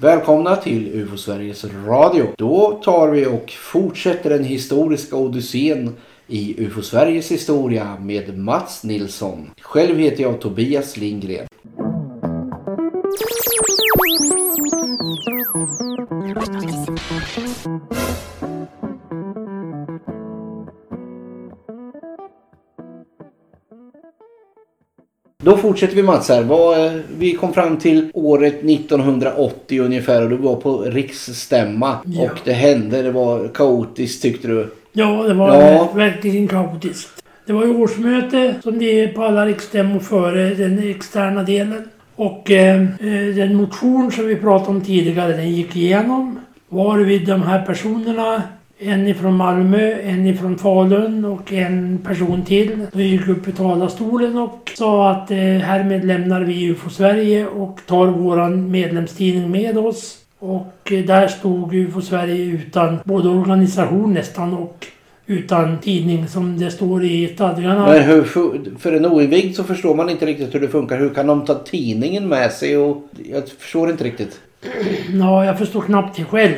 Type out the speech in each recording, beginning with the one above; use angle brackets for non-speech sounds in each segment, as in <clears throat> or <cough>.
Välkomna till UFO Sveriges Radio. Då tar vi och fortsätter den historiska odyssén i UFO Sveriges historia med Mats Nilsson. Själv heter jag Tobias Lindgren. Då fortsätter vi Mats här. Vad, Vi kom fram till året 1980 ungefär och du var på riksstämma. Ja. Och det hände, det var kaotiskt tyckte du. Ja, det var Ja. verkligen kaotiskt. Det var ju årsmöte som det är på alla riksstämmor före den externa delen. Och eh, eh, den motion som vi pratade om tidigare, den gick igenom. Varvid de här personerna, en ifrån Malmö, en ifrån Falun och en person till, de gick upp i talarstolen och sa att eh, härmed lämnar vi UFO Sverige och tar våran medlemstidning med oss. Och eh, där stod UFO Sverige utan både organisation nästan och utan tidning som det står i stadgarna. Men hur, för en oinvigd så förstår man inte riktigt hur det funkar. Hur kan de ta tidningen med sig? Och, jag förstår inte riktigt. Ja, jag förstår knappt det själv.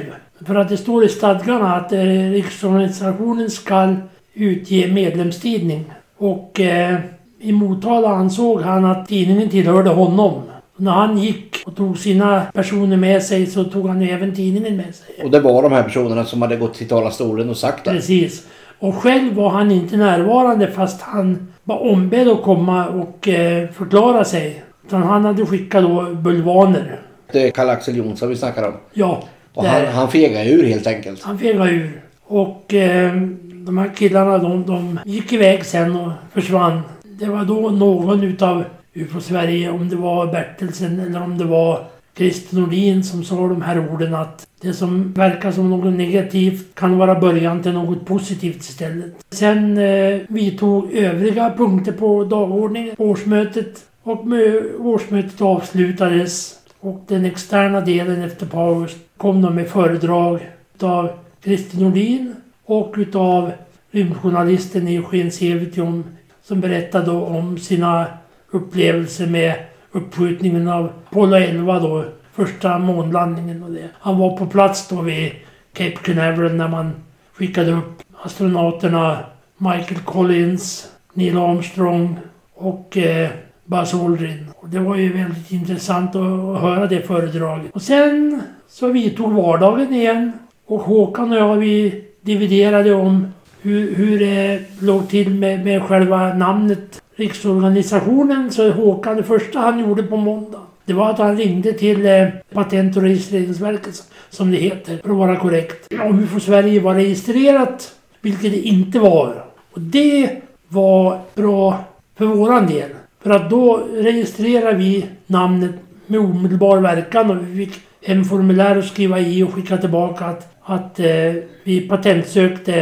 För att det står i stadgarna att eh, riksorganisationen ska utge medlemstidning. Och eh, i Motala ansåg han att tidningen tillhörde honom. När han gick och tog sina personer med sig så tog han ju även tidningen med sig. Och det var de här personerna som hade gått till talarstolen och sagt det. Precis. Och själv var han inte närvarande fast han var ombedd att komma och eh, förklara sig. Utan han hade skickat då bulvaner. Det är Karl-Axel Jonsson vi snackar om. Ja, Och han, han fegade ur helt enkelt. Han fegade ur. Och eh, de här killarna de, de gick iväg sen och försvann. Det var då någon utav UFO Sverige, om det var Bertelsen eller om det var Christer Nordin som sa de här orden att det som verkar som något negativt kan vara början till något positivt istället. Sen eh, vidtog övriga punkter på dagordningen på årsmötet och med årsmötet avslutades och den externa delen efter paus kom de med föredrag utav Christer Nordin och utav rymdjournalisten Eugen Sevitium som berättade om sina upplevelser med uppskjutningen av Apollo 11 då, första månlandningen och det. Han var på plats då vid Cape Canaveral när man skickade upp astronauterna Michael Collins, Neil Armstrong och eh, Buzz Aldrin. Och det var ju väldigt intressant att, att höra det föredraget. Och sen så vi tog vardagen igen och Håkan och jag vi dividerade om hur, hur det låg till med, med själva namnet Riksorganisationen. Så Håkan, det första han gjorde på måndag det var att han ringde till eh, Patent och registreringsverket som det heter, för att vara korrekt. Om hur Sverige var registrerat, vilket det inte var. Och det var bra för våran del. För att då registrerar vi namnet med omedelbar verkan och vi fick en formulär att skriva i och skicka tillbaka att, att eh, vi patentsökte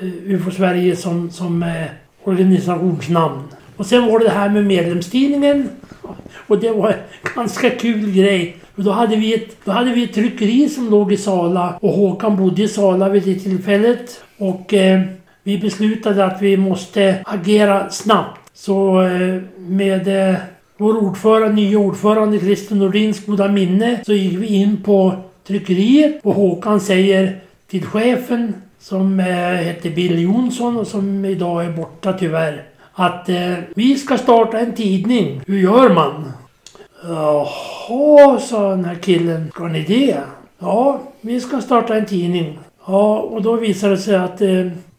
eh, UFO Sverige som, som eh, organisationsnamn. Och sen var det det här med medlemstidningen. Och det var en ganska kul grej. Och då hade, vi ett, då hade vi ett tryckeri som låg i Sala och Håkan bodde i Sala vid det tillfället. Och eh, vi beslutade att vi måste agera snabbt. Så eh, med eh, vår ordförande, nya ordförande Christer Nordins goda minne så gick vi in på tryckeriet och Håkan säger till chefen som eh, hette Bill Jonsson och som idag är borta tyvärr att eh, vi ska starta en tidning. Hur gör man? Jaha, sa den här killen. Ska ni det? Ja, vi ska starta en tidning. Ja, och då visade det sig att eh,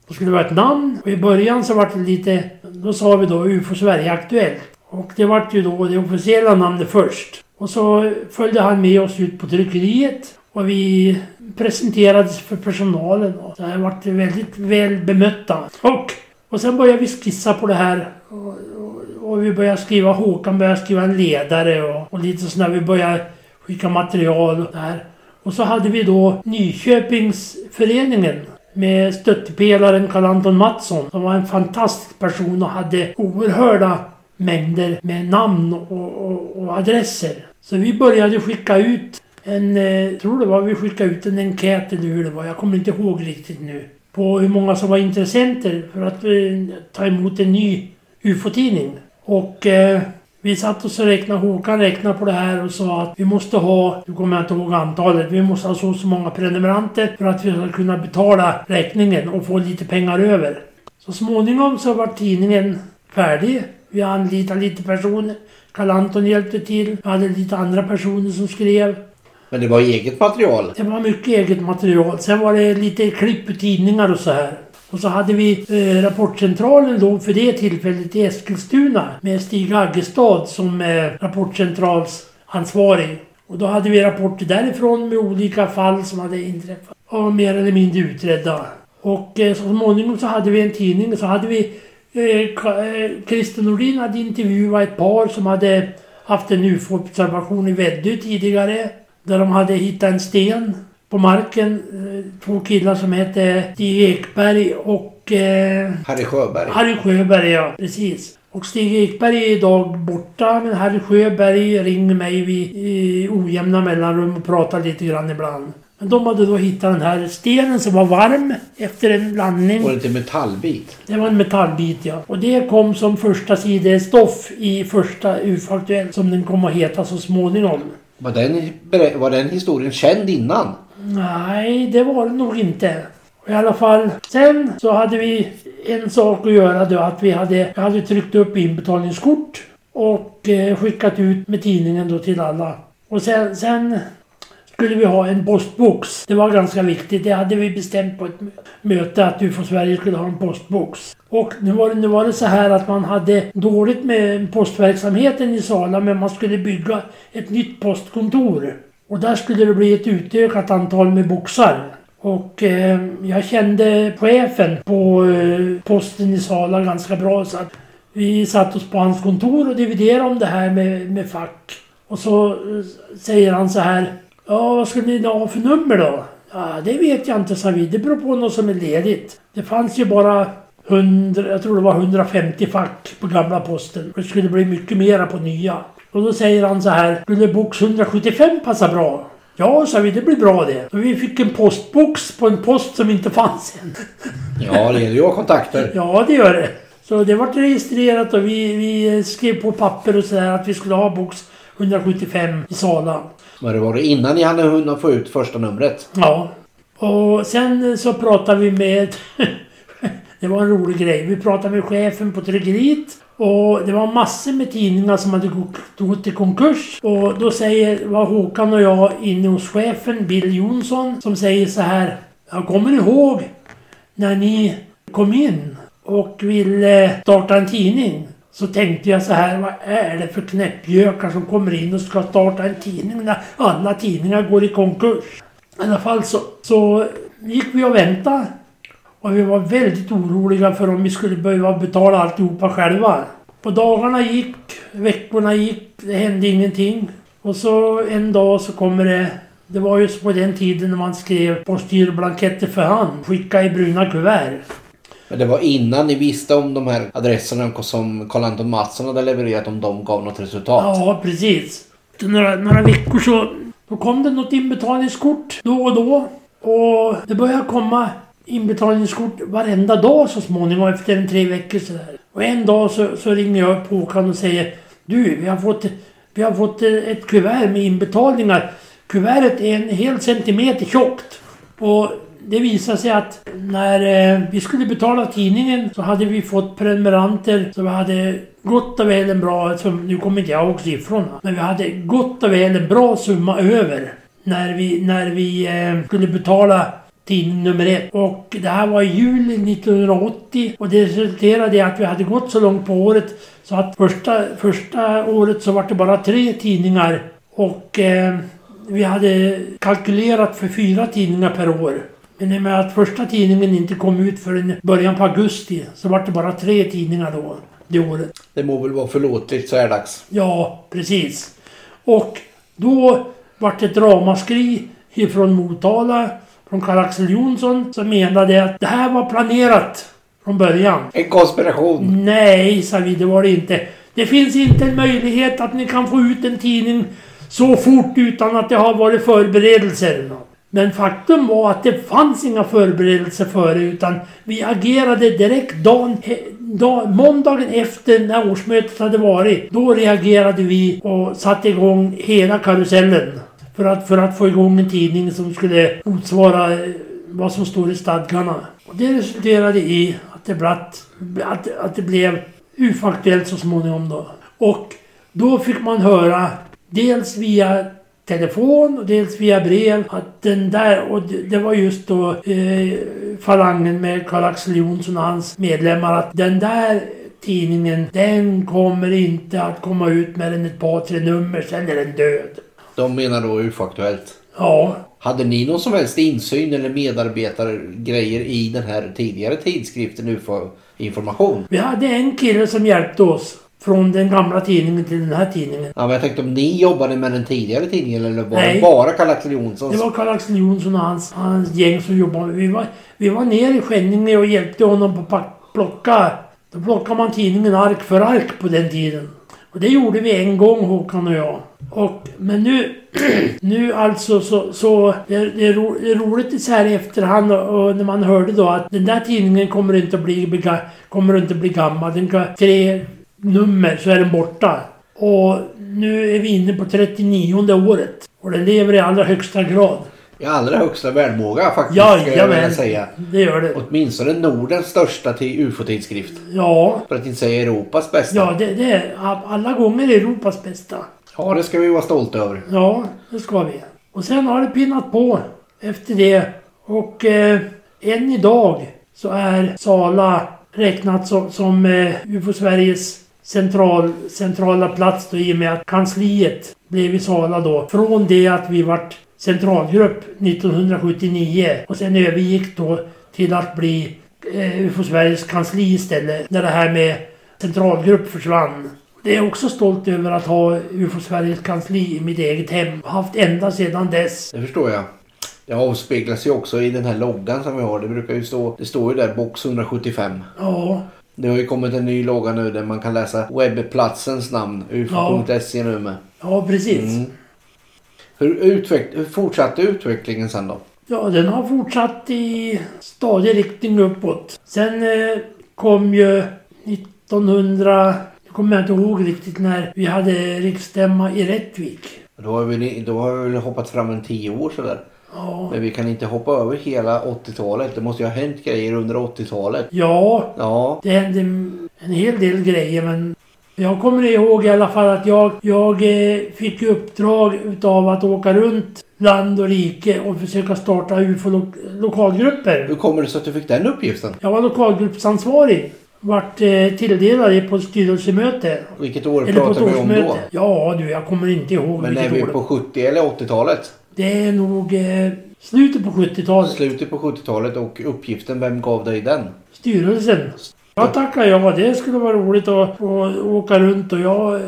det skulle vara ett namn. Och i början så var det lite... Då sa vi då UFO Sverige Aktuellt. Och det vart ju då det officiella namnet först. Och så följde han med oss ut på tryckeriet. Och vi presenterades för personalen. Och det här vart väldigt väl bemötta. Och, och sen började vi skissa på det här. Och, och, och vi började skriva, Håkan började skriva en ledare och, och lite sådär. Vi började skicka material och där. Och så hade vi då Nyköpingsföreningen med stöttepelaren Karl-Anton Mattsson som var en fantastisk person och hade oerhörda mängder med namn och, och, och adresser. Så vi började skicka ut en, eh, tror det var vi skickade ut en enkät eller hur det var, jag kommer inte ihåg riktigt nu. På hur många som var intressenter för att eh, ta emot en ny UFO-tidning. Och eh, Vi satt oss och räknade, Håkan räknade på det här och sa att vi måste ha, nu kommer jag inte ihåg antalet, vi måste ha så och så många prenumeranter för att vi ska kunna betala räkningen och få lite pengar över. Så småningom så var tidningen färdig. Vi anlitade lite personer. Karl Anton hjälpte till. Vi hade lite andra personer som skrev. Men det var eget material. Det var mycket eget material. Sen var det lite klipp ur tidningar och så här. Och så hade vi eh, Rapportcentralen då för det tillfället i Eskilstuna med Stig Aggestad som eh, rapportcentralsansvarig. Och då hade vi rapporter därifrån med olika fall som hade inträffat. Och mer eller mindre utredda. Och eh, så småningom så hade vi en tidning och så hade vi Christer Nordin hade intervjuat ett par som hade haft en UFO-observation i Väddö tidigare. Där de hade hittat en sten på marken. Eh, Två killar som hette Stig Ekberg och eh, Harry Sjöberg. Harry Sjöberg, ja. Precis. Och Stig Ekberg är idag borta, men Harry Sjöberg ringer mig vid i ojämna mellanrum och pratar lite grann ibland. Men de hade då hittat den här stenen som var varm efter en landning. Och en liten metallbit. Det var en metallbit, ja. Och det kom som första sidestoff i första UFO-aktuellt, som den kom att heta så småningom. Var den, var den historien känd innan? Nej, det var det nog inte. I alla fall, sen så hade vi en sak att göra då att vi hade, jag hade tryckt upp inbetalningskort och eh, skickat ut med tidningen då till alla. Och sen, sen skulle vi ha en postbox. Det var ganska viktigt. Det hade vi bestämt på ett möte att UFO Sverige skulle ha en postbox. Och nu var, det, nu var det så här att man hade dåligt med postverksamheten i Sala men man skulle bygga ett nytt postkontor. Och där skulle det bli ett utökat antal med boxar. Och eh, jag kände chefen på eh, posten i Sala ganska bra så att vi satt oss på hans kontor och dividerade om det här med, med fack. Och så eh, säger han så här. Ja, vad skulle ni ha för nummer då? Ja, det vet jag inte, sa vi. Det beror på något som är ledigt. Det fanns ju bara 100, jag tror det var 150 fack på gamla posten. Det skulle bli mycket mera på nya. Och då säger han så här. Skulle box 175 passa bra? Ja, sa vi, det blir bra det. Och vi fick en postbox på en post som inte fanns än. <laughs> Ja, det gäller ju kontakter. Ja, det gör det. Så det vart registrerat och vi, vi skrev på papper och sådär att vi skulle ha box 175 i Sala. Men det var det innan ni hade hunnit få ut första numret. Ja. Och sen så pratade vi med... <laughs> det var en rolig grej. Vi pratade med chefen på tryckeriet. Och det var massor med tidningar som hade gått- i konkurs. Och då säger, var Håkan och jag inne hos chefen, Bill Jonsson, som säger så här. Jag kommer ihåg när ni kom in och ville starta en tidning. Så tänkte jag så här, vad är det för knäppjökar som kommer in och ska starta en tidning när alla tidningar går i konkurs? I alla fall så, så gick vi och väntade. Och vi var väldigt oroliga för om vi skulle behöva betala alltihopa själva. På dagarna gick, veckorna gick, det hände ingenting. Och så en dag så kommer det... Det var just på den tiden när man skrev postgiroblanketter för hand. Skicka i bruna kuvert. Men det var innan ni visste om de här adresserna som Karl Anton Mattsson hade levererat om de gav något resultat. Ja, precis. Efter några, några veckor så då kom det något inbetalningskort då och då. Och det började komma inbetalningskort varenda dag så småningom efter en tre veckor sådär. Och en dag så, så ringer jag upp Håkan och säger Du, vi har fått, vi har fått eh, ett kuvert med inbetalningar. Kuvertet är en hel centimeter tjockt. Och det visade sig att när eh, vi skulle betala tidningen så hade vi fått prenumeranter så vi hade gott och väl en bra, sum- nu kommer inte jag ihåg siffrorna, men vi hade gott och väl en bra summa över när vi, när vi eh, skulle betala tidning nummer ett. Och det här var i juli 1980 och det resulterade i att vi hade gått så långt på året så att första, första året så var det bara tre tidningar och eh, vi hade kalkylerat för fyra tidningar per år. Men i och med att första tidningen inte kom ut förrän början på augusti så var det bara tre tidningar då, det året. Det må väl vara förlåtligt så här dags. Ja, precis. Och då vart det ett ramaskri ifrån Motala, från Karl-Axel Jonsson, som menade att det här var planerat från början. En konspiration. Nej, sa vi, det var det inte. Det finns inte en möjlighet att ni kan få ut en tidning så fort utan att det har varit förberedelser. Men faktum var att det fanns inga förberedelser före utan vi agerade direkt dagen, dag, måndagen efter när årsmötet hade varit, då reagerade vi och satte igång hela karusellen. För att, för att få igång en tidning som skulle motsvara eh, vad som står i stadgarna. Och det resulterade i att det, blatt, att, att det blev UFO-aktuellt så småningom då. Och då fick man höra dels via telefon och dels via brev att den där, och det, det var just då eh, falangen med Karl-Axel Jonsson och hans medlemmar att den där tidningen den kommer inte att komma ut mer än ett par tre nummer sen är den död. De menar då UFO-aktuellt. Ja, Hade ni någon som helst insyn eller medarbetargrejer i den här tidigare tidskriften UFO Information? vi hade en kille som hjälpte oss från den gamla tidningen till den här tidningen. Ja, men jag tänkte om ni jobbade med den tidigare tidningen eller var Nej. det bara Karl-Axel Jonssons? Det var Karl-Axel Jonsson och hans, hans gäng som jobbade. Vi var, vi var nere i Skänninge och hjälpte honom på att plocka. Då plockade man tidningen ark för ark på den tiden. Och det gjorde vi en gång Håkan och jag. Och, men nu, <clears throat> nu alltså så, så det, det, är ro, det är roligt så här i efterhand och, och när man hörde då att den där tidningen kommer inte att bli, kommer inte att bli gammal. Den kan, tre nummer så är den borta. Och nu är vi inne på 39 året. Och den lever i allra högsta grad. I allra högsta välmåga faktiskt ska jag vilja säga. det gör det. Åtminstone Nordens största till UFO-tidskrift. Ja, För att inte säga Europas bästa. ja det, det är alla gånger Europas bästa. Ja, det ska vi vara stolta över. Ja, det ska vi. Och sen har det pinnat på efter det. Och eh, än idag så är Sala räknat som, som eh, UFO-Sveriges central, centrala plats då, i och med att kansliet blev i Sala då. Från det att vi vart centralgrupp 1979 och sen övergick då till att bli eh, UFO-Sveriges kansli istället. När det här med centralgrupp försvann. Det är också stolt över att ha UFO-Sveriges kansli i mitt eget hem. Haft ända sedan dess. Det förstår jag. Det avspeglas ju också i den här loggan som vi har. Det brukar ju stå, det står ju där box 175. Ja, Det har ju kommit en ny logga nu där man kan läsa webbplatsens namn. ufo.se nu med. ja precis. Mm. Hur, utveck, hur fortsatte utvecklingen sen då? Ja, den har fortsatt i stadig riktning uppåt. Sen eh, kom ju 1900... Jag kommer inte ihåg riktigt när vi hade riksstämma i Rättvik. Då har vi, då har vi hoppat fram en tio år sådär. Ja, Men vi kan inte hoppa över hela 80-talet. Det måste ju ha hänt grejer under 80-talet. ja Ja, det hände en hel del grejer men jag kommer ihåg i alla fall att jag, jag eh, fick uppdrag utav att åka runt land och rike och försöka starta UFO-lokalgrupper. hur kommer det sig att du fick den uppgiften? Jag var lokalgruppsansvarig. Vart eh, tilldelad det på ett styrelsemöte. Vilket år Eller pratar vi om då? Ja du, jag kommer inte ihåg Men är vilket vi år. på 70 eller 80-talet? Det är nog eh, slutet på 70-talet. Slutet på 70-talet och uppgiften, vem gav dig den? Styrelsen. Jag tackar ja. Det skulle vara roligt att, att åka runt och jag... eh,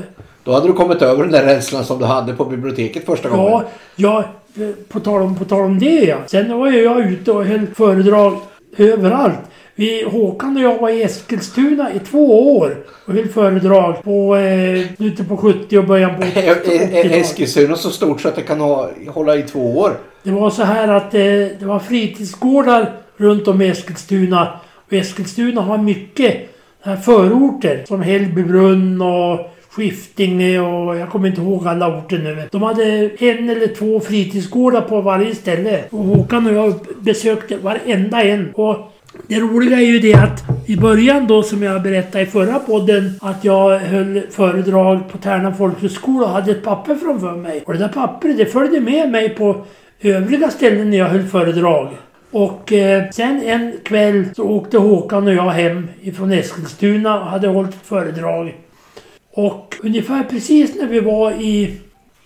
Då hade du kommit över den där rädslan som du hade på biblioteket första gången. Ja, eh, På tal om, på tal om det ja. Sen var jag ute och höll föredrag överallt. Vi, Håkan och jag var i Eskilstuna i två år och höll föredrag på eh, slutet på 70 och början på Är, är, är 80-talet. Eskilstuna så stort så att det kan ha, hålla i två år? Det var så här att eh, det var fritidsgårdar runt om i Eskilstuna. Och Eskilstuna har mycket här förorter som Hällbybrunn och Skiftinge och jag kommer inte ihåg alla orter nu. De hade en eller två fritidsgårdar på varje ställe. Och Håkan och jag besökte varenda en. Och det roliga är ju det att i början då som jag berättade i förra podden att jag höll föredrag på Tärna folkhögskola och hade ett papper framför mig. Och det där pappret det följde med mig på övriga ställen när jag höll föredrag. Och eh, sen en kväll så åkte Håkan och jag hem ifrån Eskilstuna och hade hållit ett föredrag. Och ungefär precis när vi var i...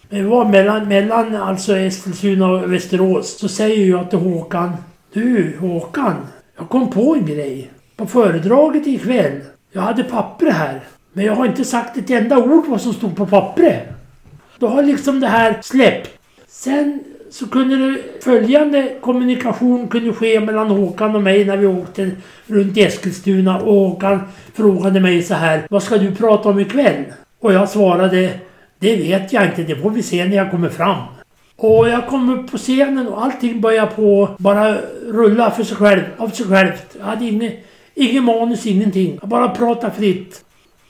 När vi var mellan, mellan alltså Eskilstuna och Västerås så säger jag till Håkan. Du Håkan, jag kom på en grej. På föredraget ikväll. Jag hade papper här. Men jag har inte sagt ett enda ord vad som stod på pappret. Då har liksom det här släppt. Sen så kunde det följande kommunikation kunde ske mellan Håkan och mig när vi åkte runt Eskilstuna och Håkan frågade mig så här. Vad ska du prata om ikväll? Och jag svarade. Det vet jag inte, det får vi se när jag kommer fram. Och jag kom upp på scenen och allting började på bara rulla för sig själv, av sig självt. Jag hade inget, Ingen manus, ingenting. Jag bara pratar fritt.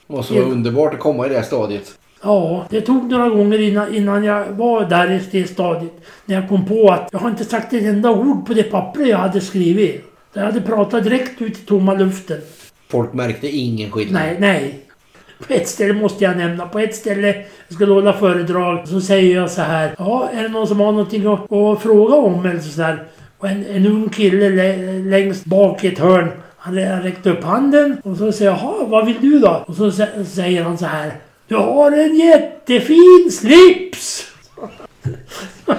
Det måste vara underbart att komma i det stadiet. Ja, det tog några gånger innan, innan jag var där i det stadiet. När jag kom på att jag har inte sagt ett enda ord på det papper jag hade skrivit. Jag hade pratat direkt ut i tomma luften. Folk märkte ingen skillnad. Nej, nej. På ett ställe måste jag nämna. På ett ställe, jag skulle hålla föredrag, så säger jag så här. Ja, är det någon som har någonting att, att fråga om eller så där. Och en, en ung kille längst bak i ett hörn. Han räckte upp handen och så säger jag, jaha, vad vill du då? Och så säger han så här. Du har en jättefin slips! <laughs>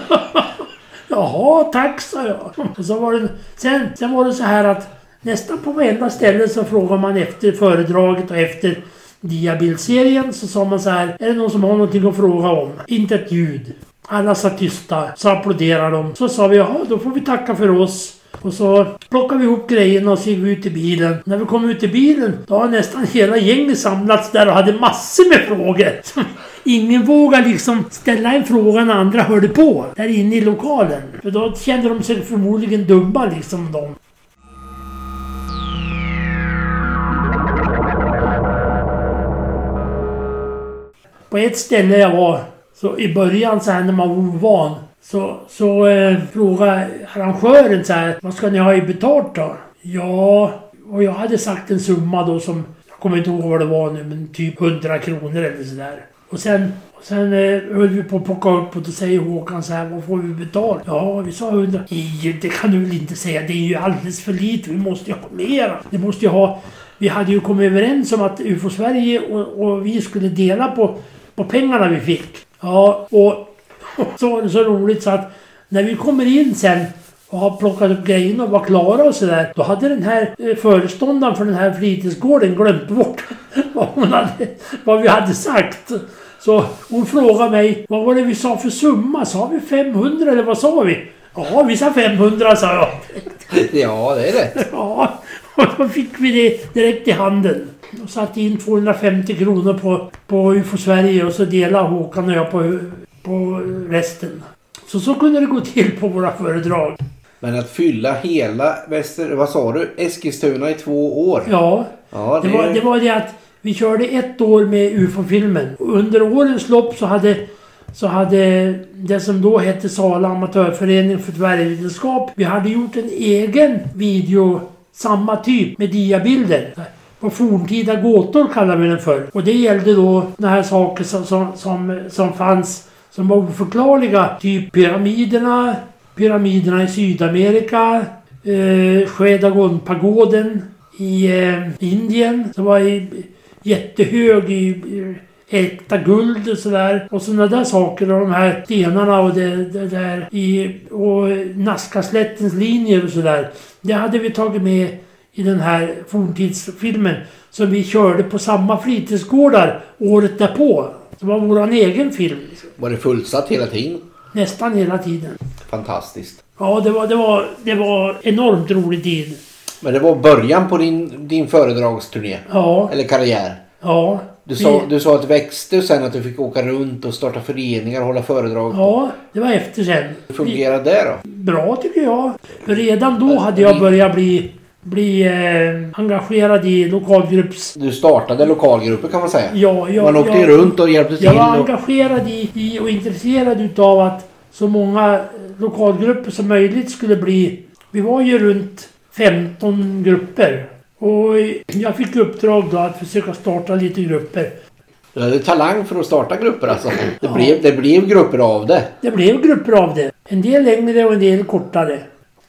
Jaha, tack sa jag. Och så var det, sen, sen var det så här att nästan på varenda ställe så frågar man efter föredraget och efter diabildserien så sa man så här. Är det någon som har någonting att fråga om? Inte ett ljud. Alla satt tysta. Så applåderade de. Så sa vi jaha, då får vi tacka för oss. Och så plockade vi ihop grejerna och så gick vi ut i bilen. När vi kom ut i bilen, då har nästan hela gänget samlats där och hade massor med frågor. <laughs> Ingen vågade liksom ställa en fråga när andra hörde på. Där inne i lokalen. För då kände de sig förmodligen dumma liksom de. På ett ställe jag var, så i början så här när man var ovan. Så, så eh, frågade arrangören så här, vad ska ni ha i betalt då? Ja, och jag hade sagt en summa då som, jag kommer inte ihåg vad det var nu, men typ 100 kronor eller sådär. Och sen, och sen eh, höll vi på att plocka upp och då säger Håkan så här, vad får vi betalt? Ja, vi sa 100. Nej, det kan du väl inte säga, det är ju alldeles för lite, vi måste ju ha mer. Det måste ju ha... Vi hade ju kommit överens om att UFO Sverige och, och vi skulle dela på, på pengarna vi fick. Ja, och, så var det så roligt så att när vi kommer in sen och har plockat upp grejerna och var klara och sådär. Då hade den här eh, föreståndaren för den här fritidsgården glömt bort <laughs> vad, hon hade, vad vi hade sagt. Så hon frågade mig, vad var det vi sa för summa? Sa vi 500 eller vad sa vi? Ja, vi sa 500 sa jag. <laughs> Ja, det är rätt. Ja, <laughs> och då fick vi det direkt i handen. Och satte in 250 kronor på, på UFO Sverige och så delade Håkan och jag på, på resten. Så så kunde det gå till på våra föredrag. Men att fylla hela Väster... Vad sa du? Eskilstuna i två år? Ja, Ja, det var, det var det att vi körde ett år med UFO-filmen. Under årens lopp så hade, så hade det som då hette Sala Amatörförening för dvärgvetenskap. Vi hade gjort en egen video, samma typ, med diabilder. På forntida gåtor kallade vi den för. Och det gällde då såna här saker som, som, som, som fanns som var oförklarliga. Typ pyramiderna, pyramiderna i Sydamerika, eh, Shwedagon-pagoden i eh, Indien som var i, jättehög i, i äkta guld och sådär. Och sådana där saker och de här stenarna och det, det där i och Nazca-slättens linjer och sådär. Det hade vi tagit med i den här forntidsfilmen som vi körde på samma fritidsgårdar året därpå. Det var våran egen film. Liksom. Var det fullsatt hela tiden? Nästan hela tiden. Fantastiskt. Ja, det var, det var, det var enormt rolig tid. Men det var början på din, din föredragsturné? Ja, Eller karriär? ja. Du sa, Vi- du sa att det växte och sen att du fick åka runt och starta föreningar och hålla föredrag. Ja, det var efter sen. Hur fungerade det då? Bra tycker jag. För redan då hade jag börjat bli, bli eh, engagerad i lokalgrupps... Du startade lokalgrupper kan man säga. Ja, jag, man åkte jag, runt och hjälpte till. Jag var och, engagerad i, i och intresserad utav att så många eh, lokalgrupper som möjligt skulle bli... Vi var ju runt 15 grupper. Och jag fick uppdrag då att försöka starta lite grupper. du hade talang för att starta grupper alltså. Det, Ja. blev, det blev grupper av det. Det blev grupper av det. En del längre och en del kortare.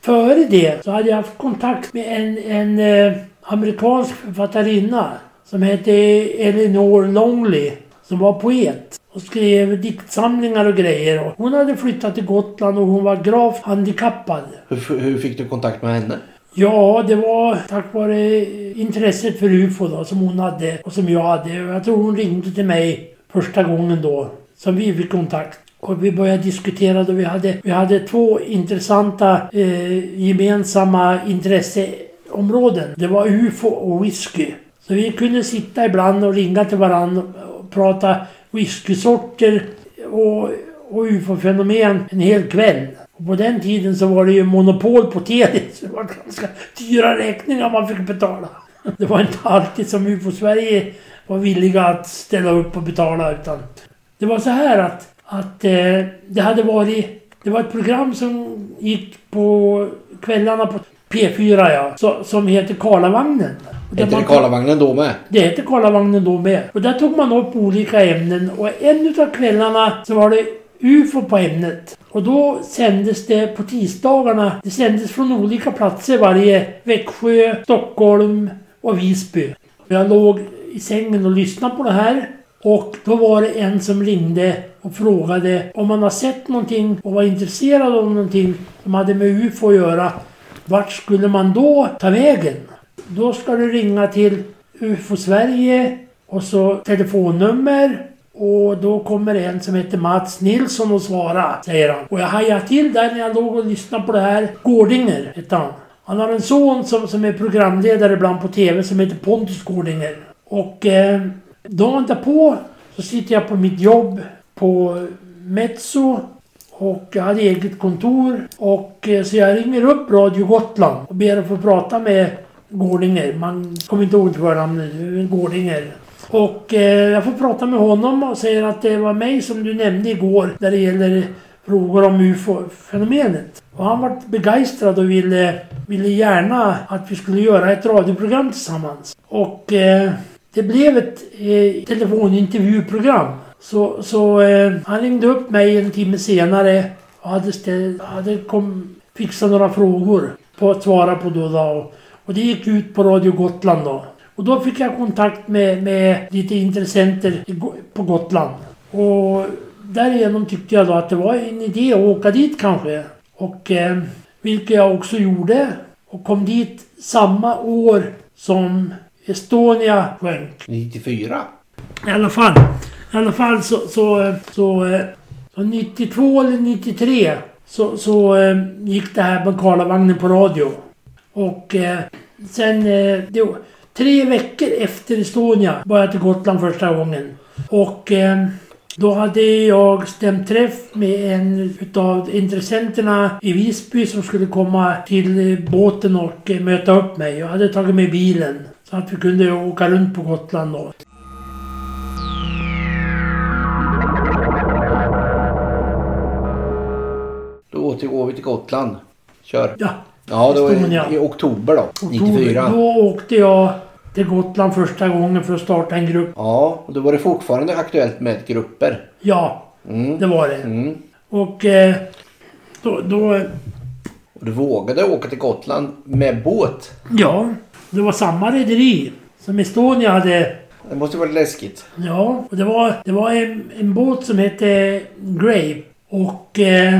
Före det så hade jag haft kontakt med en, en eh, amerikansk författarinna som hette Eleanor Longley. Som var poet och skrev diktsamlingar och grejer. Hon hade flyttat till Gotland och hon var gravt handikappad. Hur, hur fick du kontakt med henne? Ja, det var tack vare intresset för UFO då som hon hade och som jag hade. Jag tror hon ringde till mig första gången då som vi fick kontakt. Och vi började diskutera då vi hade, vi hade två intressanta eh, gemensamma intresseområden. Det var UFO och whisky. Så vi kunde sitta ibland och ringa till varandra och prata whiskysorter och, och UFO-fenomen en hel kväll. Och på den tiden så var det ju monopol på tv, <laughs> Så det var ganska dyra räkningar man fick betala. Det var inte alltid som UFO-Sverige var villiga att ställa upp och betala utan det var så här att, att eh, det hade varit... Det var ett program som gick på kvällarna på P4 ja. Så, som heter Karlavagnen. Hette det Karlavagnen då med? det hette Karlavagnen då med. Och där tog man upp olika ämnen och en utav kvällarna så var det UFO på ämnet. Och då sändes det på tisdagarna. Det sändes från olika platser varje Växjö, Stockholm och Visby. Jag låg i sängen och lyssnade på det här. Och då var det en som ringde och frågade om man har sett någonting och var intresserad av någonting som hade med UFO att göra. Vart skulle man då ta vägen? Då ska du ringa till UFO Sverige och så telefonnummer. Och då kommer en som heter Mats Nilsson och svara, säger han. Och jag hajade till där när jag låg och lyssnade på det här. Gårdinger hette han. Han har en son som, som är programledare ibland på TV som heter Pontus Gårdinger. Och eh, dagen därpå så sitter jag på mitt jobb på Metso och jag hade eget kontor. Och eh, så jag ringer upp Radio Gotland och ber att få prata med Gårdinger. Man kommer inte ihåg förnamnet. nu, Gårdinger. Och eh, jag får prata med honom och säger att det var mig som du nämnde igår när det gäller frågor om UFO-fenomenet. Och han var begeistrad och ville, ville gärna att vi skulle göra ett radioprogram tillsammans. Och eh, det blev ett eh, telefonintervjuprogram. Så, så eh, han ringde upp mig en timme senare och hade, ställ, hade kom, fixat några frågor på att svara på då. då. Och, det gick ut på Radio Gotland då. Och då fick jag kontakt med, med lite intressenter på Gotland. Och därigenom tyckte jag då att det var en idé att åka dit kanske. Och eh, vilket jag också gjorde. Och kom dit samma år som Estonia sjönk. 94? I alla fall. I alla fall så... Så, eh, eh, så, så 92 eller 93 så, så gick det här med Karlavagnen på radio. Och eh, sen... Eh, det, tre veckor efter Estonia var jag till Gotland första gången. Och då hade jag stämt träff med en utav intressenterna i Visby som skulle komma till båten och möta upp mig. Jag hade tagit med bilen. Så att vi kunde åka runt på Gotland då. Då återgår vi till Gotland. Kör. Ja, Ja, det var i, i oktober då. oktober. 94. Då åkte jag till Gotland första gången för att starta en grupp. Ja, och då var det fortfarande aktuellt med grupper. Ja, Mm. det var det. Mm. Och eh, då, då... Och du vågade åka till Gotland med båt. Ja, det var samma rederi som Estonia hade. Det måste varit läskigt. Ja, och det var, det var en, en båt som hette Grave. Och eh,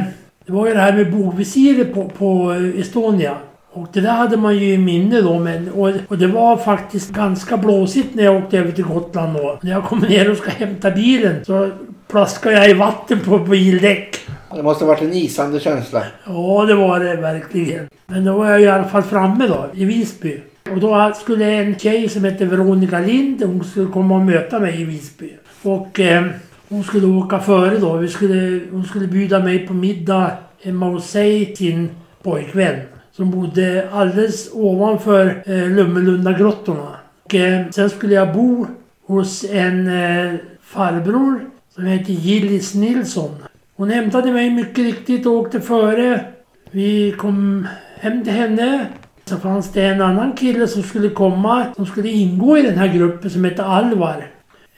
det var ju det här med bogvisiret på, på Estonia. Och det där hade man ju i minne då. Men, och, och det var faktiskt ganska blåsigt när jag åkte över till Gotland då. När jag kommer ner och ska hämta bilen så plaskar jag i vatten på bildäck. Det måste ha varit en isande känsla. Ja, det var det verkligen. Men då var jag i alla fall framme då, i Visby. Och då skulle en tjej som hette Veronica Lind, hon skulle komma och möta mig i Visby. Och eh, hon skulle åka före då. Vi skulle, hon skulle bjuda mig på middag hemma hos sig, sin pojkvän. Som bodde alldeles ovanför eh, Lummelundagrottorna. Och eh, sen skulle jag bo hos en eh, farbror som heter Gillis Nilsson. Hon hämtade mig mycket riktigt och åkte före. Vi kom hem till henne. Så fanns det en annan kille som skulle komma, som skulle ingå i den här gruppen som hette Alvar.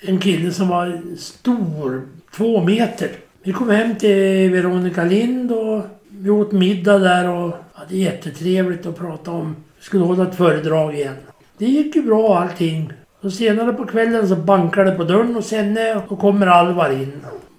En kille som var stor, två meter. Vi kom hem till Veronica Lind och vi åt middag där och hade jättetrevligt att prata om. Vi skulle hålla ett föredrag igen. Det gick ju bra allting. Och senare på kvällen så bankade det på dörren hos henne och kommer Alvar in.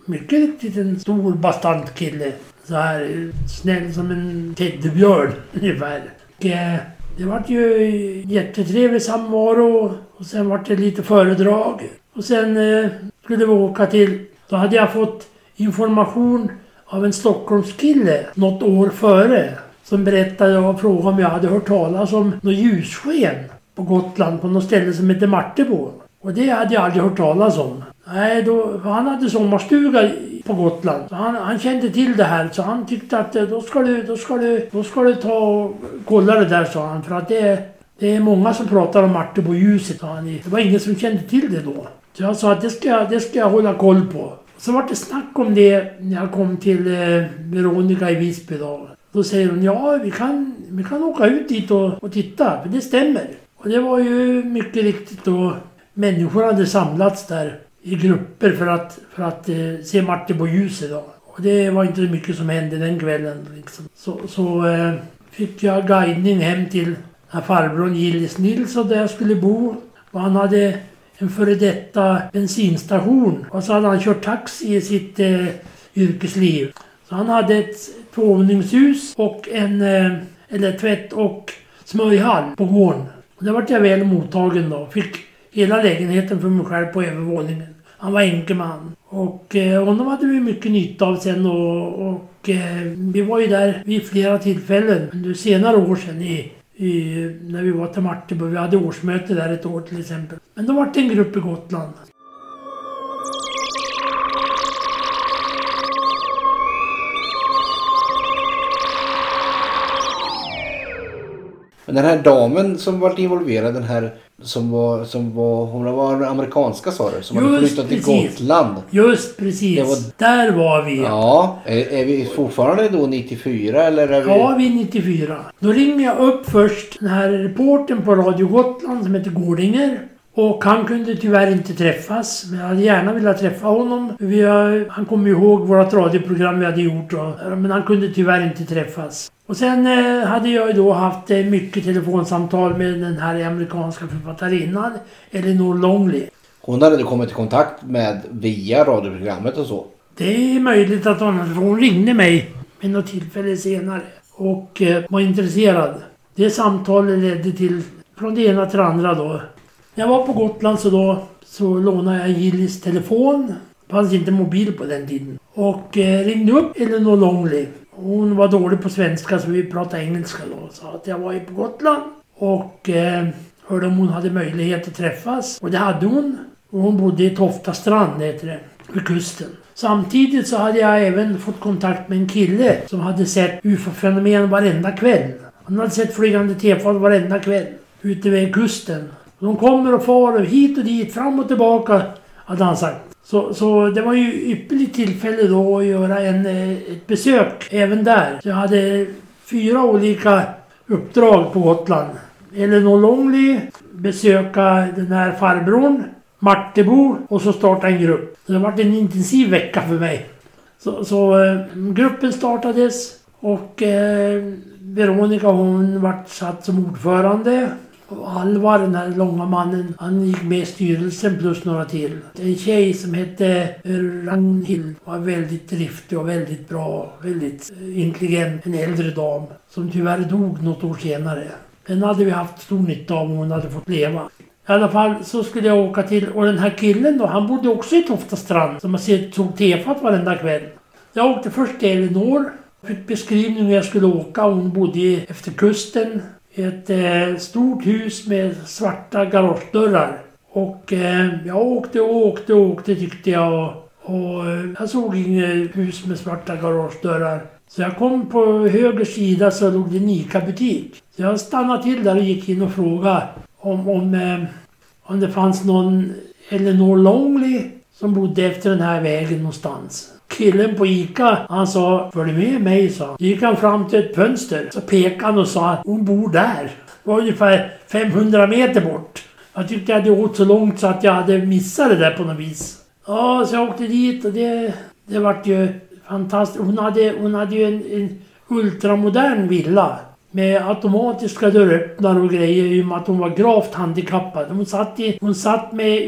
Mycket riktigt en stor bastant kille. Så här snäll som en teddybjörn <laughs> ungefär. Och, eh, det vart ju jättetrevlig samvaro och sen vart det lite föredrag. Och sen eh, skulle vi åka till... Då hade jag fått information av en Stockholmskille något år före. Som berättade och frågade om jag hade hört talas om något ljussken på Gotland på något ställe som heter Martebo. Och det hade jag aldrig hört talas om. Nej, då, för han hade sommarstuga på Gotland. Han, han kände till det här så han tyckte att eh, då ska du, då ska du, då ska du ta och kolla det där sa han. För att det, Det är många som pratar om Marteboljuset, sa han. Det var ingen som kände till det då. Så jag sa att det ska, jag- det ska jag hålla koll på. Så var det snack om det när jag kom till eh, Veronica i Visby då. Då säger hon ja, vi kan, vi kan åka ut dit och, och titta, för det stämmer. Och det var ju mycket riktigt då människor hade samlats där i grupper för att, för att eh, se Marteboljuset då. Och det var inte så mycket som hände den kvällen liksom. Så, så eh, fick jag guidning hem till farbrorn Gillis Nilsson där jag skulle bo. Och han hade en före detta bensinstation. Och så hade han kört taxi i sitt eh, yrkesliv. Så han hade ett tvåvåningshus och en, eh, eller tvätt och smörjhall på gården. Och där vart jag väl mottagen då. Fick hela lägenheten för mig själv på övervåningen. Han var enkeman. Och eh, honom hade vi mycket nytta av sen och, och eh, vi var ju där vid flera tillfällen under senare år sen i, i, när vi var till Martebo. Vi hade årsmöte där ett år till exempel. Men då var det en grupp i Gotland. Men den här damen som varit involverad, den här som var, som var, hon var amerikanska sa du, som hade Just flyttat till precis. Gotland. Just precis. Var- Där var vi. Ja, är, är vi fortfarande då 94 eller är vi... Ja, vi är 94. Då ringer jag upp först den här reporten på Radio Gotland som heter Gårdinger. Och han kunde tyvärr inte träffas. Men jag hade gärna velat träffa honom. Vi har, han kommer ju ihåg vårt radioprogram vi hade gjort. Och, men han kunde tyvärr inte träffas. Och sen eh, hade jag ju då haft eh, mycket telefonsamtal med den här amerikanska författarinnan Elinor Longley. Hon hade du kommit i kontakt med via radioprogrammet och så. Det är möjligt att hon, hon ringde mig vid något tillfälle senare och eh, var intresserad. Det samtalet ledde till, från det ena till det andra då. När jag var på Gotland så då så lånade jag Gillis telefon. Det fanns inte mobil på den tiden. Och eh, ringde upp Elinor Longley. Hon var dålig på svenska så vi pratade engelska då. Sa att jag var ju på Gotland. Och eh, hörde om hon hade möjlighet att träffas. Och det hade hon. Och hon bodde i Tofta strand heter det. Vid kusten. Samtidigt så hade jag även fått kontakt med en kille som hade sett UFO-fenomen varenda kväll. Han hade sett flygande tefat varenda kväll. Ute vid kusten. De kommer och far hit och dit, fram och tillbaka. Hade han sagt. Så, så det var ju ypperligt tillfälle då att göra en, eh, ett besök även där. Så jag hade fyra olika uppdrag på Gotland. Elinor Longley, besöka den här farbrorn, Martebo och så starta en grupp. Så det var en intensiv vecka för mig. Så, så eh, gruppen startades och eh, Veronica hon vart satt som ordförande. Alvar, den här långa mannen, han gick med i styrelsen plus några till. En tjej som hette eh, Ragnhild var väldigt driftig och väldigt bra, väldigt eh, intelligent. En äldre dam som tyvärr dog något år senare. Den hade vi haft stor nytta av om hon hade fått leva. I alla fall så skulle jag åka till, och den här killen då, han bodde också i Tofta strand. Som man ser, tog tefat varenda kväll. Jag åkte först till Elinor. Fick beskrivning hur jag skulle åka. Hon bodde efter kusten. Ett eh, stort hus med svarta garagedörrar. Och eh, jag åkte och åkte och åkte tyckte jag. Och, eh, jag såg inget hus med svarta garagedörrar. Så jag kom på höger sida så låg det en ICA-butik. Så jag stannade till där och gick in och frågade om, om, eh, om det fanns någon Eleanor Longley som bodde efter den här vägen någonstans. Killen på ICA, han sa Följ med mig, sa han. gick han fram till ett fönster. Så pekade han och sa Hon bor där. Det var ungefär 500 meter bort. Jag tyckte jag hade åkt så långt så att jag hade missat det där på något vis. Ja, så jag åkte dit och det, det vart ju fantastiskt. Hon hade, hon hade ju en, en ultramodern villa. Med automatiska dörröppnare och grejer i och med att hon var gravt handikappad. Hon satt, i, hon satt med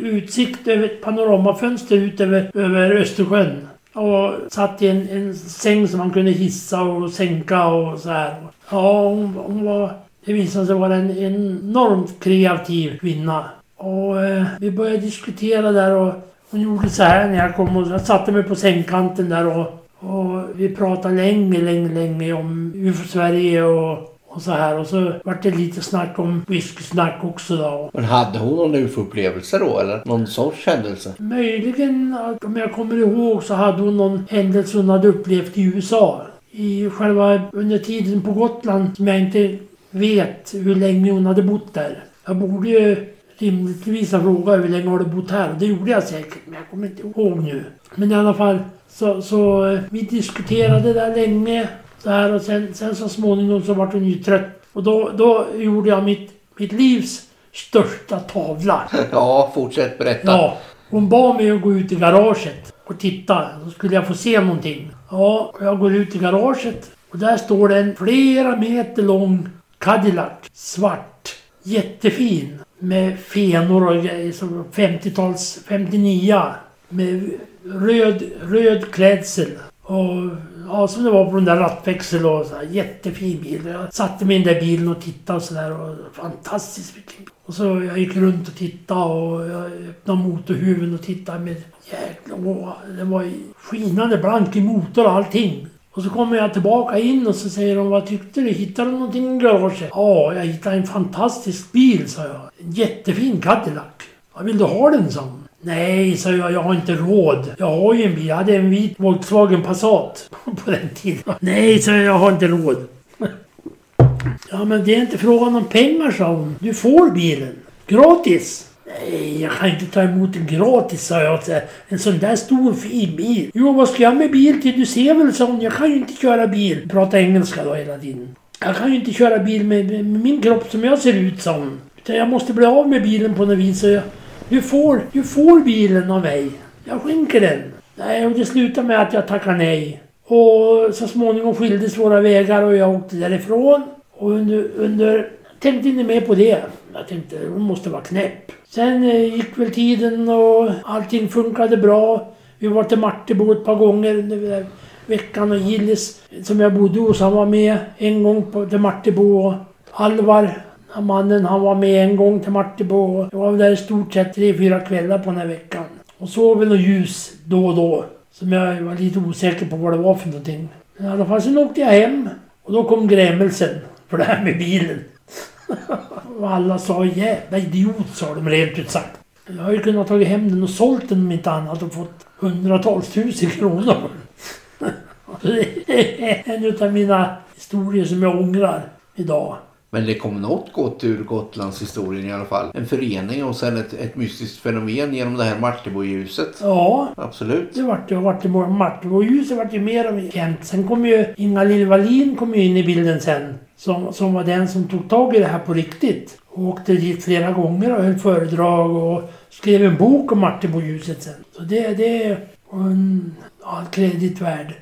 utsikt över ett panoramafönster ut över, över Östersjön. Och satt i en, en säng som man kunde hissa och sänka och så här. Ja, hon, hon var... Det visade sig vara en enormt kreativ kvinna. Och eh, vi började diskutera där och hon gjorde så här när jag kom och jag satte mig på sängkanten där och, och vi pratade länge, länge, länge om UFO-Sverige och, och så här. Och så vart det lite snack om whiskysnack också då. Men hade hon någon UFO-upplevelse då eller? Någon sorts händelse? Möjligen, om jag kommer ihåg, så hade hon någon händelse hon hade upplevt i USA. I själva, under tiden på Gotland, som jag inte vet hur länge hon hade bott där. Jag borde ju rimligtvis ha frågat hur länge har du bott här? Det gjorde jag säkert, men jag kommer inte ihåg nu. Men i alla fall, så, så eh, vi diskuterade där länge. Så här och sen, sen så småningom så vart hon ju trött. Och då, då gjorde jag mitt, mitt livs största tavla. <laughs> Ja, fortsätt berätta. Ja, hon bad mig att gå ut i garaget och titta. Så skulle jag få se någonting. Ja, och jag går ut i garaget och där står det en flera meter lång Cadillac. Svart. Jättefin. Med fenor och grejer. som 50-tals... 59. Med röd, röd klädsel. Och ja, som det var på den där rattväxeln. och så här, jättefin bil. Jag satte mig i den där bilen och tittade och sådär. Fantastiskt vilken bil. Och så jag gick runt och tittade och jag öppnade motorhuven och tittade med Jäklar, Åh, det var ju skinande blank i motor och allting. Och så kommer jag tillbaka in och så säger de Vad tyckte du? Hittade du någonting i garaget? Ja, jag hittade en fantastisk bil, sa jag. En jättefin Cadillac. Vad vill du ha den, sa hon. Nej, sa jag, jag har inte råd. Jag har ju en bil. Jag hade en vit Volkswagen Passat <laughs> på den tiden. Nej, sa jag, jag har inte råd. <laughs> Ja, men det är inte frågan om pengar, sa hon. Du får bilen. Gratis. Nej, jag kan inte ta emot den gratis, sa jag. En sån där stor fin bil. Jo, vad ska jag med bil till? Du ser väl, sa hon. Jag kan ju inte köra bil. Prata engelska då hela tiden. Jag kan ju inte köra bil med, med min kropp som jag ser ut, sa hon. Utan jag måste bli av med bilen på något vis. Så jag, du, får, du får bilen av mig. Jag skänker den. Nej, och det slutade med att jag tackade nej. Och så småningom skildes våra vägar och jag åkte därifrån. Och under... under tänkte inte mer på det. Jag tänkte hon måste vara knäpp. Sen eh, gick väl tiden och allting funkade bra. Vi var till Martebo ett par gånger under veckan och Gillis som jag bodde hos han var med en gång på, till Martebo. Och Alvar, mannen, han var med en gång till Martebo. Jag var där i stort sett tre, fyra kvällar på den här veckan. Och såg väl något ljus då och då. Som jag var lite osäker på vad det var för någonting. Men i alla fall sen åkte jag hem. Och då kom grämelsen för det här med bilen. <laughs> och alla sa jävla idiot sa de rent ut sagt. Jag har ju kunnat tagit hem den och sålt den om inte annat och fått hundratals tusen kronor. <laughs> det är en av mina historier som jag ångrar idag. Men det kom något gott ur Gotlands historien i alla fall. En förening och sen ett, ett mystiskt fenomen genom det här Martebo-ljuset. Ja. Absolut. Det vart ju Martebo, Martebo-ljuset vart ju mer och mer känt. Sen kom ju Inga-Lill Wallin kom ju in i bilden sen. Som, som var den som tog tag i det här på riktigt. Och åkte dit flera gånger och höll föredrag och skrev en bok om Martebo-ljuset sen. Så det, det är en all kredit värd.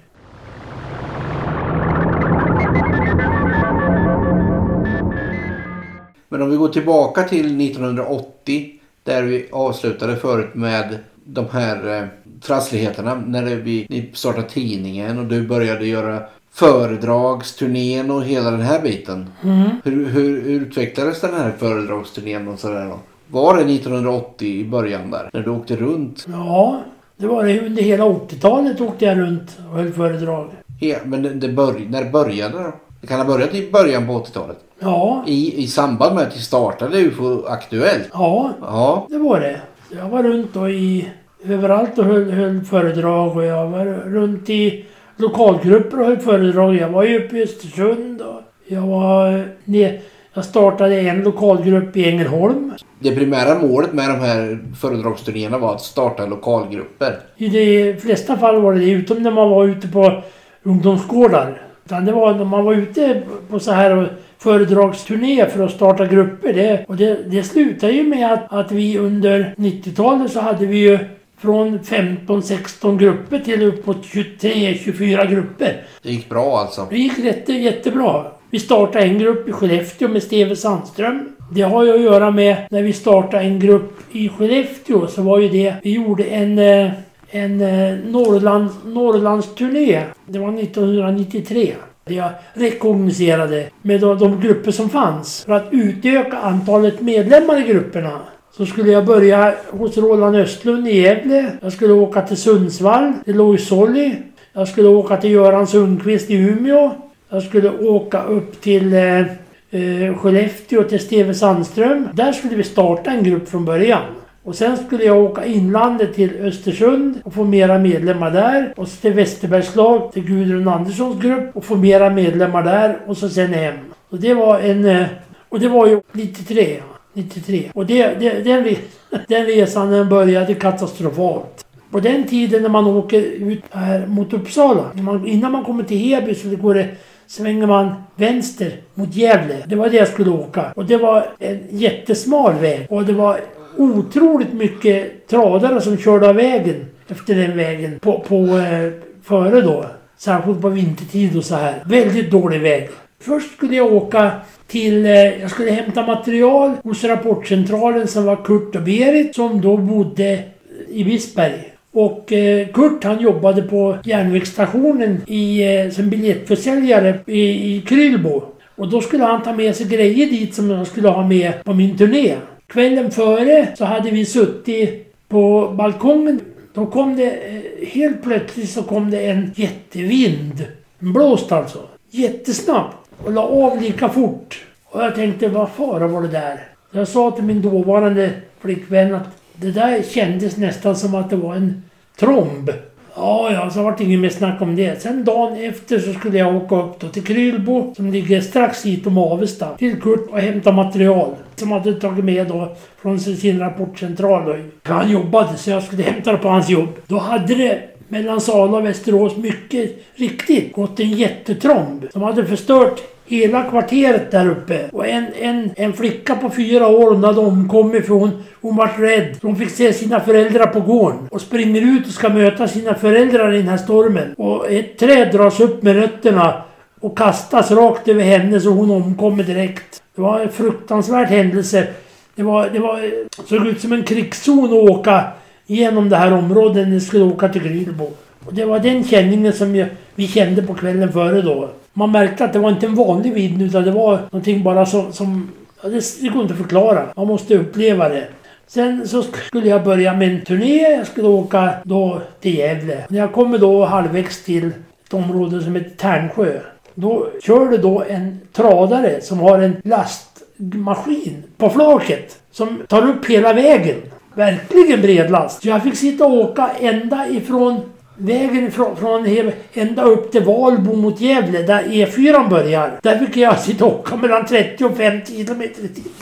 Men om vi går tillbaka till 1980 där vi avslutade förut med de här eh, trassligheterna när det, vi, ni startade tidningen och du började göra föredragsturnén och hela den här biten. Mm. Hur, hur, hur utvecklades den här föredragsturnén och sådär då? Var det 1980 i början där? När du åkte runt? Ja, det var det. Under hela 80-talet åkte jag runt och höll föredrag. Ja, men det, det börj när började det? Det kan ha börjat i början på 80-talet? Ja. I, I samband med att vi startade UFO Aktuellt? Ja, Ja. det var det. Jag var runt då i överallt och höll, höll föredrag och jag var runt i lokalgrupper och höll föredrag. Jag var ju uppe i Östersund och jag var ner, Jag startade en lokalgrupp i Ängelholm. Det primära målet med de här föredragsturnéerna var att starta lokalgrupper. I de flesta fall var det det, utom när man var ute på ungdomsgårdar. Utan det var när man var ute på så här föredragsturné för att starta grupper. Det, och det, det slutade ju med att, att vi under 90-talet så hade vi ju från 15-16 grupper till upp mot 23-24 grupper. Det gick bra alltså. Det gick jätte, jättebra. Vi startade en grupp i Skellefteå med Steve Sandström. Det har ju att göra med när vi startade en grupp i Skellefteå så var ju det, vi gjorde en, eh, en eh, Norrland, Norrlandsturné. Det var 1993. Där Jag rekognoserade med de, grupper som fanns. För att utöka antalet medlemmar i grupperna. Så skulle jag börja hos Roland Östlund i Gävle. Jag skulle åka till Sundsvall, till Lois Solly. Jag skulle åka till Göran Sundqvist i Umeå. Jag skulle åka upp till eh, eh Skellefteå till Steve Sandström. Där skulle vi starta en grupp från början. Och sen skulle jag åka inlandet till Östersund och få mera medlemmar där. Och så till Västerbergslag till Gudrun Anderssons grupp och få mera medlemmar där. Och så sen hem. Och det var en... Eh, och det var ju 93. 93. Och det, det, den, <laughs> den resan den började katastrofalt. På den tiden när man åker ut här mot Uppsala, man, innan man kommer till Heby så går det, svänger man vänster mot Gävle. Det var det jag skulle åka. Och det var en jättesmal väg. Och det var otroligt mycket tradare som körde av vägen efter den vägen på, på eh, före då. Särskilt på vintertid och så här. Väldigt dålig väg. Först skulle jag åka till... Eh, jag skulle hämta material hos rapportcentralen som var Kurt och Berit som då bodde i Visberg. Och eh, Kurt han jobbade på järnvägsstationen i, eh, som biljettförsäljare i, i Krylbo. Och då skulle han ta med sig grejer dit som han skulle ha med på min turné. Kvällen före så hade vi suttit på balkongen. Då kom det, eh, helt plötsligt så kom det en jättevind. En blåst alltså. Jättesnabbt. Och la av lika fort. Och jag tänkte, vad fara var det där? Jag sa till min dåvarande flickvän att det där kändes nästan som att det var en tromb. Ja, ja, så vart det inget mer snack om det. Sen dagen efter så skulle jag åka upp då till Krylbo som ligger strax hit om Avesta. Till Kurt och hämta material. Som hade tagit med då från sin rapportcentral då. För han jobbade så jag skulle hämta det på hans jobb. Då hade det mellan Sala och Västerås mycket riktigt gått en jättetromb. Som hade förstört hela kvarteret där uppe. Och en, en, en flicka på fyra år hon hade omkommit för hon, hon var rädd. Hon fick se sina föräldrar på gården. Och springer ut och ska möta sina föräldrar i den här stormen. Och ett träd dras upp med rötterna och kastas rakt över henne så hon omkommer direkt. Det var en fruktansvärd händelse. Det var, det var, såg ut som en krigszon att åka genom det här området när vi skulle åka till Krylbo. Och det var den känningen som jag, vi kände på kvällen före då. Man märkte att det var inte en vanlig vind utan det var någonting bara som... som ja, det, det går inte att förklara. Man måste uppleva det. Sen så skulle jag börja med en turné. Jag skulle åka då till Gävle. När jag kommer då halvvägs till ett område som heter Tärnsjö. Då kör det då en tradare som har en lastmaskin på flaket. Som tar upp hela vägen. Verkligen bredlast. Så jag fick sitta och åka ända ifrån vägen ifrån, från ända upp till Valbo mot Gävle där E4 börjar. Där fick jag sitta och åka mellan 30 och 50 kilometer i timmen.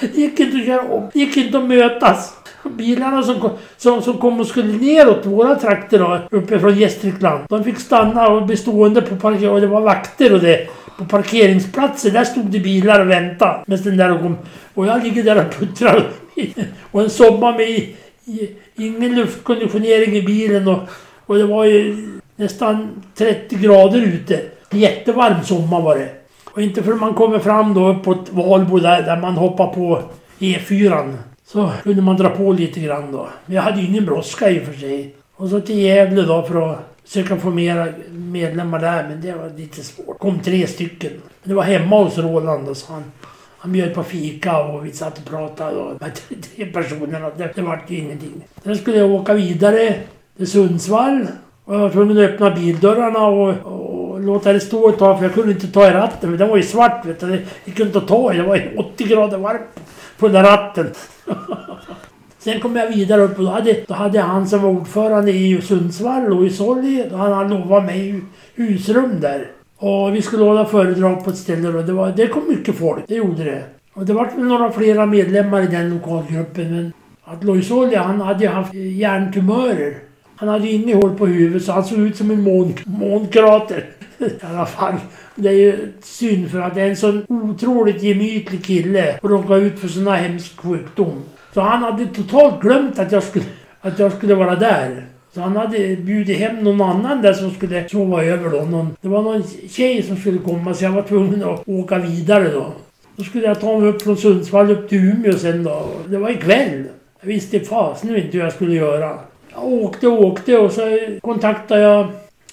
Det gick inte att köra om. Det gick inte att mötas. Bilarna som kom, som, som kom och skulle neråt våra trakter då, uppe från Gästrikland. De fick stanna och bli stående på parkering. Och det var vakter och det. På parkeringsplatser, där stod det bilar och väntade. Med den där kom. Och jag ligger där och puttrar. <laughs> Och en sommar med i, i, ingen luftkonditionering i bilen. Och, och det var ju nästan 30 grader ute. Jättevarm sommar var det. Och inte förrän man kommer fram då uppåt Valbo där, där man hoppar på E4. Så kunde man dra på lite grann då. Men jag hade ju ingen brådska i och för sig. Och så till Gävle då för att försöka få mera medlemmar där. Men det var lite svårt. kom tre stycken. Det var hemma hos Roland och så han, han bjöd på fika och vi satt och pratade. Och de här tre- personerna. Det, det vart ju ingenting. Sen skulle jag åka vidare till Sundsvall. Och jag var tvungen att öppna bildörrarna och, och låta det stå ett tag för jag kunde inte ta i ratten. För den var ju svart vet du. Det gick inte att ta i. Det var ju 80 grader varmt på den där ratten. <laughs> Sen kom jag vidare upp och då hade, då hade han som var ordförande i Sundsvall och i Solli, då hade han lovat mig husrum där. Och vi skulle hålla föredrag på ett ställe och det, var, det kom mycket folk, det gjorde det. Och det var väl några flera medlemmar i den lokalgruppen men att Loisoli han hade ju haft hjärntumörer. Han hade ju inget på huvudet så han såg ut som en mån, månkrater. <laughs> I alla fall. Det är ju synd för att det är en sån otroligt gemytlig kille och råkar ut för såna hemsk sjukdom. Så han hade totalt glömt att jag skulle, att jag skulle vara där. Så han hade bjudit hem någon annan där som skulle sova över då. Någon, det var någon tjej som skulle komma så jag var tvungen att åka vidare då. Då skulle jag ta mig upp från Sundsvall upp till Umeå sen då. Det var ikväll. Jag visste fasen inte hur jag skulle göra. Jag åkte och åkte och så kontaktade jag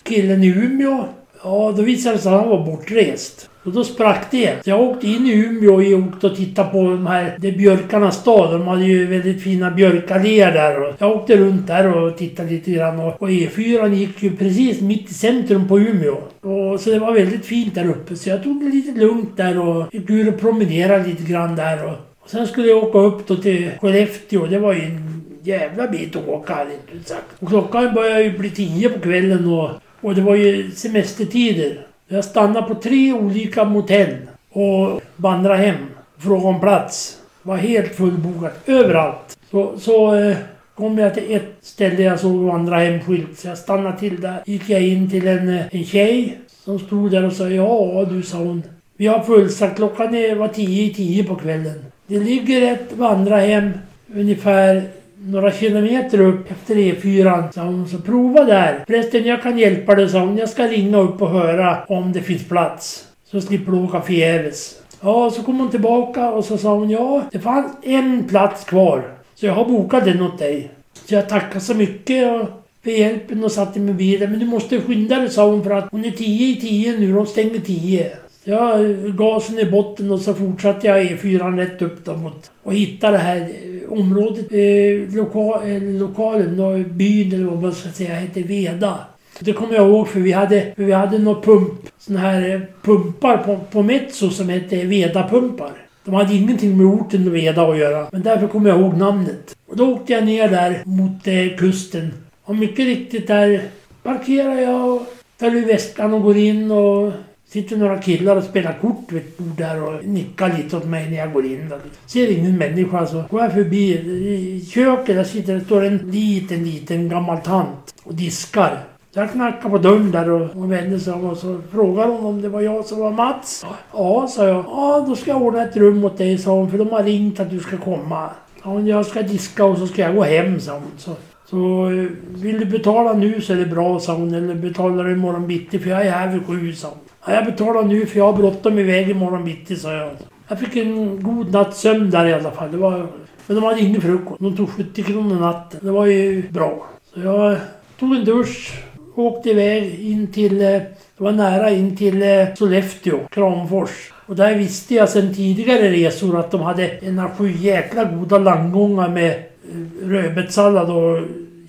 killen i Umeå. Ja, då visade det sig att han var bortrest. Och då sprack det. Så jag åkte in i Umeå och åkte och tittade på de här, det är björkarnas stad. De hade ju väldigt fina björkalléer där. Och jag åkte runt där och tittade lite grann. Och, och E4 gick ju precis mitt i centrum på Umeå. Och, så det var väldigt fint där uppe. Så jag tog det lite lugnt där och gick ur och promenerade lite grann där. Och, och sen skulle jag åka upp då till Skellefteå. Det var ju en jävla bit att åka, rent ut sagt. Och klockan började ju bli tio på kvällen och, och det var ju semestertider. Jag stannade på tre olika motell. och vandrade hem. Frågade om plats. Var helt fullbokat överallt. Så, så eh, kom jag till ett ställe jag såg vandra hem-skylt. Så jag stannade till där. Gick jag in till en, eh, en tjej som stod där och sa ja du sa hon. Vi har fullsatt. Klockan var tio i tio på kvällen. Det ligger ett vandrarhem ungefär några kilometer upp efter E4. Sa hon, så prova där. Förresten, jag kan hjälpa dig, sa hon. Jag ska ringa upp och höra om det finns plats. Så slipper du åka förgäves. Ja, så kom hon tillbaka och så sa hon, ja, det fanns en plats kvar. Så jag har bokat den åt dig. Så jag tackar så mycket för hjälpen och satte mig bilen. Men du måste skynda dig, sa hon, för att hon är tio i tio nu. De stänger tio. Jag gasen i botten och så fortsatte jag E4 rätt upp då mot och hittade det här eh, området, eh, loka, eh, lokalen byn eller vad man ska säga hette Veda. Det kommer jag ihåg för vi hade, för vi hade några pump, såna här eh, pumpar på, på Metso som hette Veda-pumpar. De hade ingenting med orten Veda att göra. Men därför kommer jag ihåg namnet. Och då åkte jag ner där mot eh, kusten. Och mycket riktigt där parkerar jag och tar ur väskan och går in och sitter några killar och spelar kort vid ett bord där och nickar lite åt mig när jag går in. Där. Ser ingen människa så går jag förbi. I köket där sitter, det står en liten, liten gammal tant och diskar. Så jag knackar på dörren där och hon vänder sig om och så frågar hon om det var jag som var Mats. Ja, sa jag. Ja, då ska jag ordna ett rum åt dig, sa hon, för de har ringt att du ska komma. Ja, hon, jag ska diska och så ska jag gå hem, sa hon. Så, så eh, vill du betala nu så är det bra, sa hon. Eller betalar du imorgon bitti, för jag är här vid sju, sa hon. Ja, jag betalar nu för jag har bråttom iväg imorgon bitti, sa jag. Jag fick en god natts sömn där i alla fall. Det var, men de hade ingen frukost. De tog 70 kronor natten. Det var ju bra. Så jag tog en dusch, åkte iväg in till, eh, det var nära in till eh, Sollefteå, Kramfors. Och där visste jag sedan tidigare resor att de hade en sju jäkla goda landgångar med eh, rödbetssallad och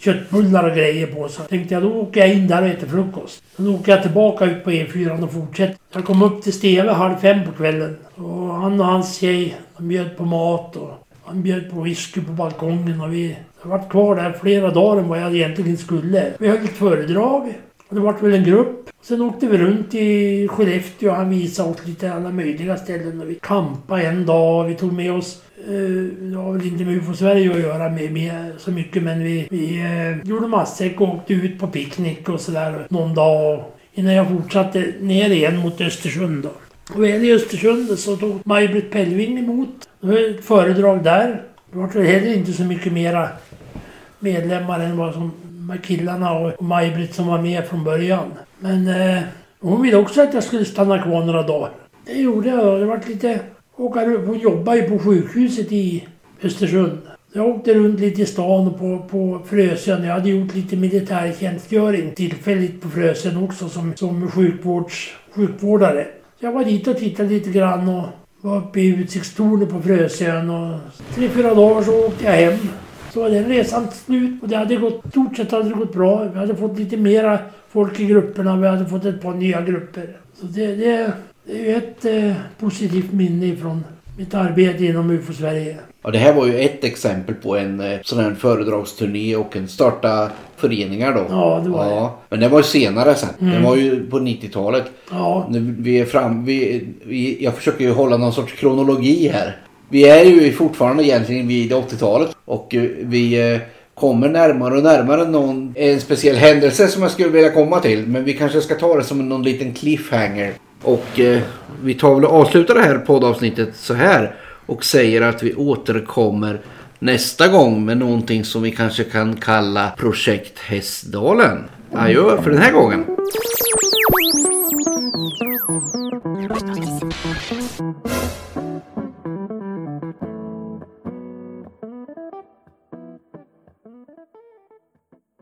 köttbullar och grejer på. Så tänkte jag då åker jag in där och äter frukost. Sen åker jag tillbaka ut på E4 och fortsätter. Jag kom upp till Steve halv fem på kvällen. Och han och hans tjej, de bjöd på mat och han bjöd på whisky på balkongen och vi jag varit kvar där flera dagar än vad jag egentligen skulle. Vi höll ett föredrag. Och det vart väl en grupp. Sen åkte vi runt i Skellefteå och han visade oss lite alla möjliga ställen. Och vi kampade en dag. Vi tog med oss Eh, det har väl inte med UFO Sverige att göra med, med så mycket men vi, vi eh, gjorde matsäck och åkte ut på picknick och sådär någon dag. Innan jag fortsatte ner igen mot Östersund då. Och väl i Östersund så tog Maj-Britt Pellving emot. Det var ett föredrag där. Det var heller inte så mycket mera medlemmar än vad som de här killarna och Maj-Britt som var med från början. Men eh, hon ville också att jag skulle stanna kvar några dagar. Det gjorde jag. Det var lite... Åka runt. Hon jobbade ju på sjukhuset i Östersund. Jag åkte runt lite i stan och på, på Frösön. Jag hade gjort lite militärtjänstgöring tillfälligt på Frösön också som, som sjukvårds, sjukvårdare. Så jag var dit och tittade lite grann och var uppe i utsiktstornet på Frösön och tre, fyra dagar så åkte jag hem. Så var den resan slut och det hade gått, stort sett hade det gått bra. Vi hade fått lite mera folk i grupperna. Vi hade fått ett par nya grupper. Så det, det, det är ett eh, positivt minne ifrån mitt arbete inom UFO-Sverige. Ja, det här var ju ett exempel på en eh, sån här föredragsturné och en starta föreningar då. Ja, det var ja. Men det var ju senare sen. Mm. Det var ju på 90-talet. Ja, Nu, vi är fram, vi, vi, jag försöker ju hålla någon sorts kronologi här. Vi är ju fortfarande egentligen vid 80-talet och eh, vi eh, kommer närmare och närmare någon, en speciell händelse som jag skulle vilja komma till. Men vi kanske ska ta det som någon liten cliffhanger. Och eh, vi tar väl och avslutar det här poddavsnittet så här och säger att vi återkommer nästa gång med någonting som vi kanske kan kalla Projekt Hästdalen. Adjö för den här gången.